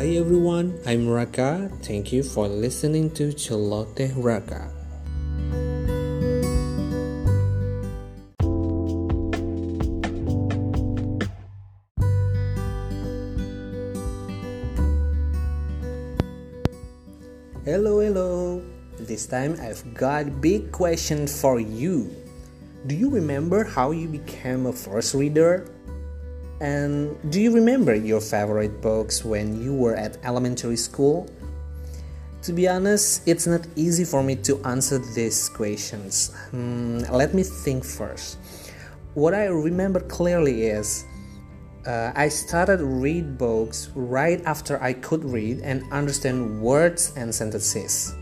Hi everyone, I'm Raka. Thank you for listening to Celote Raka. Hello, hello. This time I've got big question for you. Do you remember how you became a first reader? And do you remember your favorite books when you were at elementary school? To be honest, it's not easy for me to answer these questions. Hmm, let me think first. What I remember clearly is uh, I started read books right after I could read and understand words and sentences.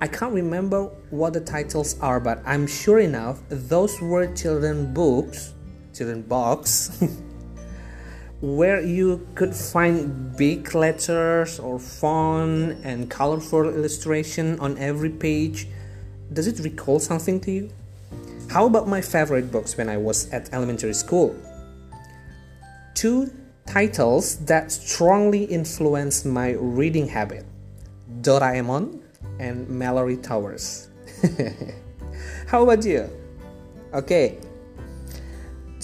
I can't remember what the titles are, but I'm sure enough those were children books, children books, where you could find big letters or font and colorful illustration on every page. Does it recall something to you? How about my favorite books when I was at elementary school? Two titles that strongly influenced my reading habit Doraemon and Mallory Towers. How about you? Okay.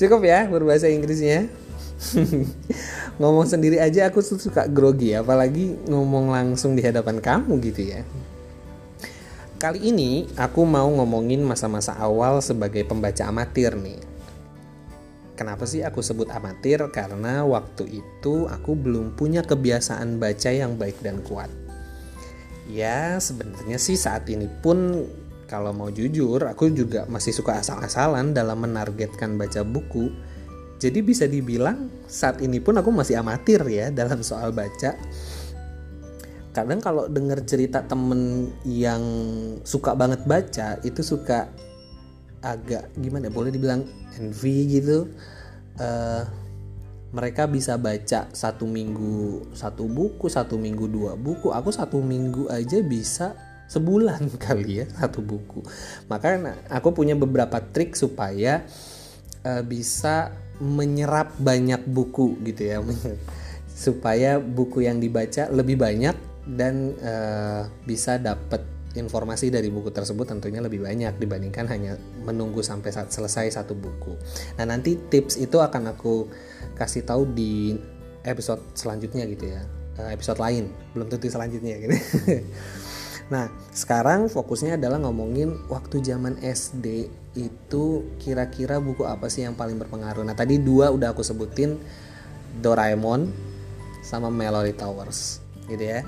Cukup ya berbahasa Inggrisnya. ngomong sendiri aja aku suka grogi, apalagi ngomong langsung di hadapan kamu gitu ya. Kali ini aku mau ngomongin masa-masa awal sebagai pembaca amatir nih. Kenapa sih aku sebut amatir? Karena waktu itu aku belum punya kebiasaan baca yang baik dan kuat. Ya, sebenarnya sih saat ini pun kalau mau jujur, aku juga masih suka asal-asalan dalam menargetkan baca buku. Jadi bisa dibilang saat ini pun aku masih amatir ya dalam soal baca. Kadang kalau denger cerita temen yang suka banget baca itu suka agak gimana ya, boleh dibilang envy gitu. Uh, mereka bisa baca satu minggu satu buku satu minggu dua buku. Aku satu minggu aja bisa sebulan kali ya satu buku makanya aku punya beberapa trik supaya uh, bisa menyerap banyak buku gitu ya supaya buku yang dibaca lebih banyak dan uh, bisa dapat informasi dari buku tersebut tentunya lebih banyak dibandingkan hanya menunggu sampai saat selesai satu buku. Nah nanti tips itu akan aku kasih tahu di episode selanjutnya gitu ya, uh, episode lain belum tentu selanjutnya gitu. nah sekarang fokusnya adalah ngomongin waktu zaman SD itu kira-kira buku apa sih yang paling berpengaruh. Nah tadi dua udah aku sebutin Doraemon sama Melody Towers gitu ya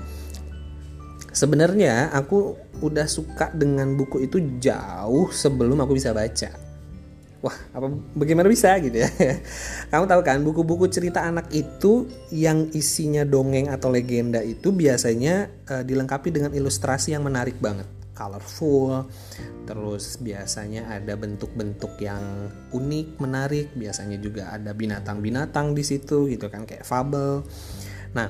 sebenarnya aku udah suka dengan buku itu jauh sebelum aku bisa baca wah apa bagaimana bisa gitu ya? Kamu tahu kan buku-buku cerita anak itu yang isinya dongeng atau legenda itu biasanya uh, dilengkapi dengan ilustrasi yang menarik banget. Colorful terus biasanya ada bentuk-bentuk yang unik menarik biasanya juga ada binatang-binatang di situ gitu kan kayak fable nah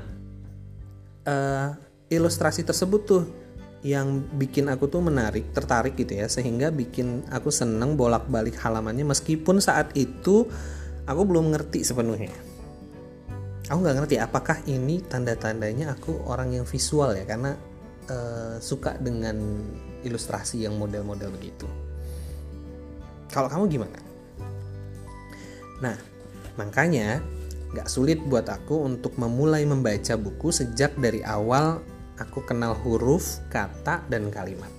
uh, ilustrasi tersebut tuh yang bikin aku tuh menarik, tertarik gitu ya, sehingga bikin aku seneng bolak-balik halamannya meskipun saat itu aku belum ngerti sepenuhnya. Aku nggak ngerti apakah ini tanda-tandanya aku orang yang visual ya, karena uh, suka dengan ilustrasi yang model-model begitu. Kalau kamu gimana? Nah, makanya gak sulit buat aku untuk memulai membaca buku sejak dari awal aku kenal huruf, kata, dan kalimat.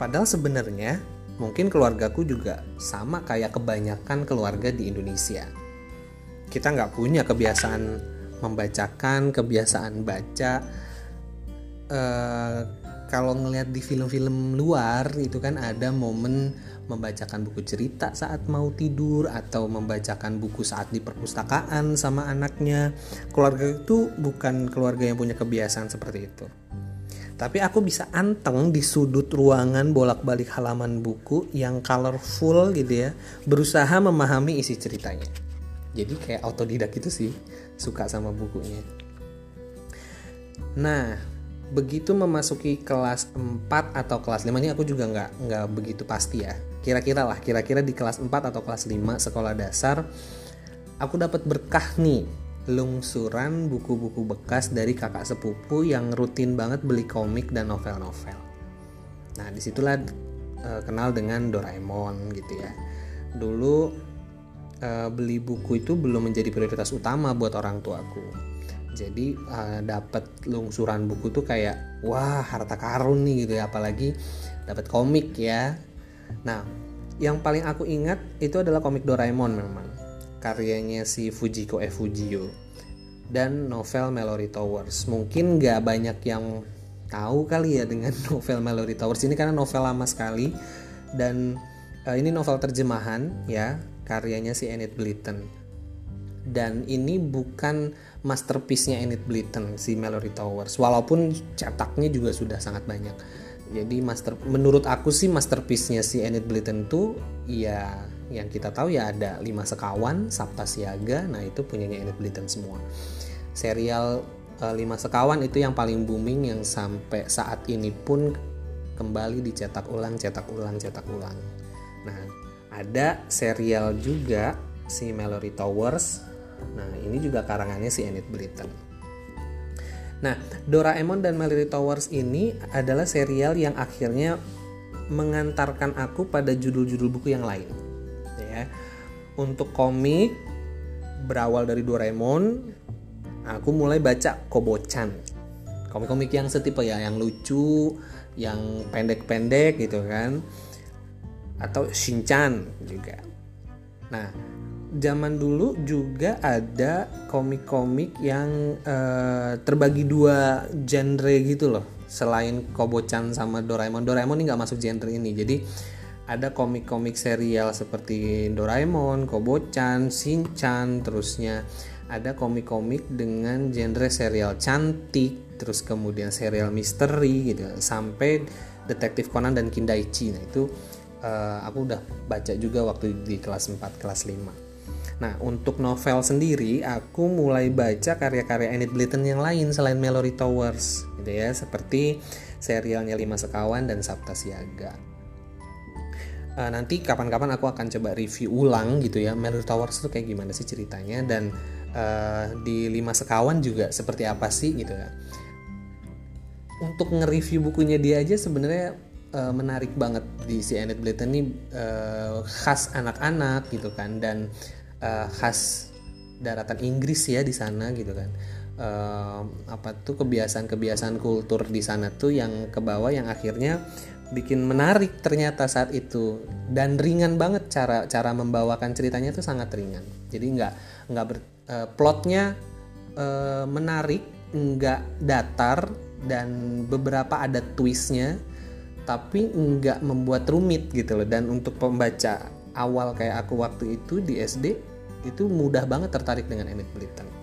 Padahal sebenarnya mungkin keluargaku juga sama kayak kebanyakan keluarga di Indonesia. Kita nggak punya kebiasaan membacakan, kebiasaan baca. Uh, kalau ngelihat di film-film luar itu kan ada momen membacakan buku cerita saat mau tidur atau membacakan buku saat di perpustakaan sama anaknya. Keluarga itu bukan keluarga yang punya kebiasaan seperti itu. Tapi aku bisa anteng di sudut ruangan bolak-balik halaman buku yang colorful gitu ya, berusaha memahami isi ceritanya. Jadi kayak autodidak itu sih, suka sama bukunya. Nah, begitu memasuki kelas 4 atau kelas 5 ini aku juga nggak nggak begitu pasti ya kira-kira lah kira-kira di kelas 4 atau kelas 5 sekolah dasar aku dapat berkah nih lungsuran buku-buku bekas dari kakak sepupu yang rutin banget beli komik dan novel-novel. Nah di situlah uh, kenal dengan Doraemon gitu ya. Dulu uh, beli buku itu belum menjadi prioritas utama buat orang tuaku. Jadi uh, dapat lungsuran buku tuh kayak wah harta karun nih gitu ya, apalagi dapat komik ya. Nah yang paling aku ingat itu adalah komik Doraemon memang karyanya si Fujiko F. Fujio dan novel Mallory Towers. Mungkin nggak banyak yang tahu kali ya dengan novel Mallory Towers ini karena novel lama sekali dan uh, ini novel terjemahan ya karyanya si Enid Blyton dan ini bukan masterpiece-nya Enid Blyton si Mallory Towers. Walaupun cetaknya juga sudah sangat banyak. Jadi master menurut aku sih masterpiece-nya si Enid Blyton tuh ya yang kita tahu ya ada lima sekawan Sabta Siaga nah itu punyanya Enid Blyton semua. Serial uh, lima sekawan itu yang paling booming yang sampai saat ini pun kembali dicetak ulang cetak ulang cetak ulang. Nah ada serial juga si Mallory Towers nah ini juga karangannya si Enid Blyton. Nah, Doraemon dan Mallory Towers ini adalah serial yang akhirnya mengantarkan aku pada judul-judul buku yang lain ya. Untuk komik berawal dari Doraemon aku mulai baca Kobo-chan. Komik-komik yang setipe ya yang lucu yang pendek-pendek gitu kan. Atau Shinchan juga. Nah zaman dulu juga ada komik-komik yang uh, terbagi dua genre gitu loh. Selain Kobo-chan sama Doraemon. Doraemon ini nggak masuk genre ini. Jadi ada komik-komik serial seperti Doraemon, Kobo-chan, Shin-chan, terusnya. Ada komik-komik dengan genre serial cantik, terus kemudian serial misteri gitu, sampai Detektif Conan dan Kindaichi. Nah, itu uh, aku udah baca juga waktu di kelas 4, kelas 5. Nah, untuk novel sendiri, aku mulai baca karya-karya Enid Blyton yang lain selain Mallory Towers, gitu ya, seperti serialnya Lima Sekawan dan Sabta Siaga. Uh, nanti kapan-kapan aku akan coba review ulang gitu ya Melody Towers itu kayak gimana sih ceritanya dan uh, di lima sekawan juga seperti apa sih gitu ya. Untuk nge-review bukunya dia aja sebenarnya uh, menarik banget di si Enid Blyton ini uh, khas anak-anak gitu kan dan uh, khas daratan Inggris ya di sana gitu kan. Uh, apa tuh kebiasaan-kebiasaan kultur di sana tuh yang ke bawah yang akhirnya bikin menarik ternyata saat itu. Dan ringan banget cara cara membawakan ceritanya itu sangat ringan. Jadi nggak nggak ber, uh, plotnya uh, menarik nggak datar dan beberapa ada twistnya tapi nggak membuat rumit gitu loh. Dan untuk pembaca awal kayak aku waktu itu di SD itu mudah banget tertarik dengan Enid Blyton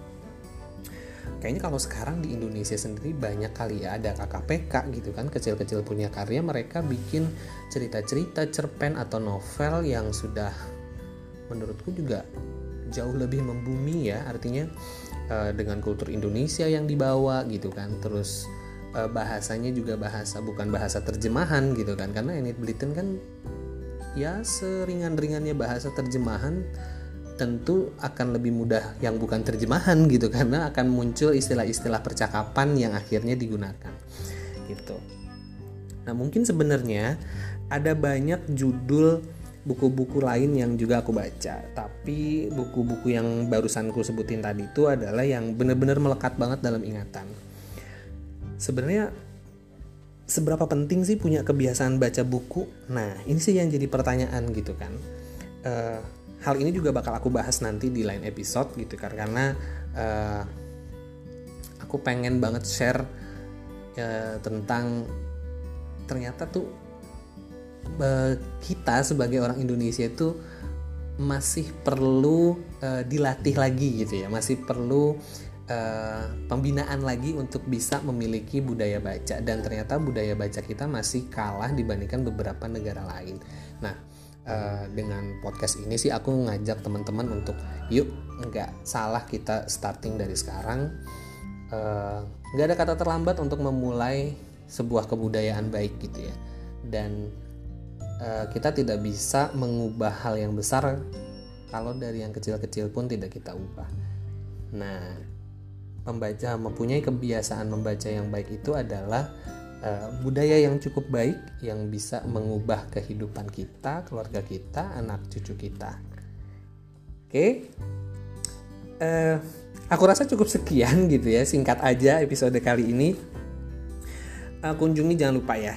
kayaknya kalau sekarang di Indonesia sendiri banyak kali ya ada KKPK gitu kan kecil-kecil punya karya mereka bikin cerita-cerita cerpen atau novel yang sudah menurutku juga jauh lebih membumi ya. Artinya uh, dengan kultur Indonesia yang dibawa gitu kan terus uh, bahasanya juga bahasa bukan bahasa terjemahan gitu kan. Karena Enid Blyton kan ya seringan-ringannya bahasa terjemahan tentu akan lebih mudah yang bukan terjemahan gitu karena akan muncul istilah-istilah percakapan yang akhirnya digunakan gitu. Nah, mungkin sebenarnya ada banyak judul buku-buku lain yang juga aku baca, tapi buku-buku yang barusan aku sebutin tadi itu adalah yang benar-benar melekat banget dalam ingatan. Sebenarnya seberapa penting sih punya kebiasaan baca buku? Nah, ini sih yang jadi pertanyaan gitu kan. Uh, hal ini juga bakal aku bahas nanti di lain episode gitu karena uh, aku pengen banget share uh, tentang ternyata tuh uh, kita sebagai orang Indonesia itu masih perlu uh, dilatih lagi gitu ya. Masih perlu uh, pembinaan lagi untuk bisa memiliki budaya baca. Dan ternyata budaya baca kita masih kalah dibandingkan beberapa negara lain. Nah uh, dengan podcast ini sih aku ngajak teman-teman untuk yuk nggak salah kita starting dari sekarang. Uh, ada kata terlambat untuk memulai sebuah kebudayaan baik gitu ya. Dan uh, kita tidak bisa mengubah hal yang besar kalau dari yang kecil-kecil pun tidak kita ubah. Nah, membaca mempunyai kebiasaan membaca yang baik itu adalah uh, budaya yang cukup baik yang bisa mengubah kehidupan kita, keluarga kita, anak cucu kita. Oke, okay? uh, eh, aku rasa cukup sekian gitu ya, singkat aja episode kali ini. Uh, kunjungi jangan lupa ya,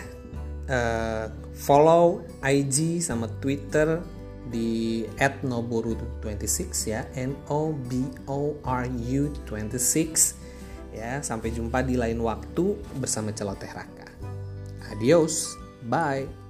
uh, follow IG sama Twitter di @noboru26 ya N O B O R U 26 ya sampai jumpa di lain waktu bersama celoteh raka Adiós. Bye.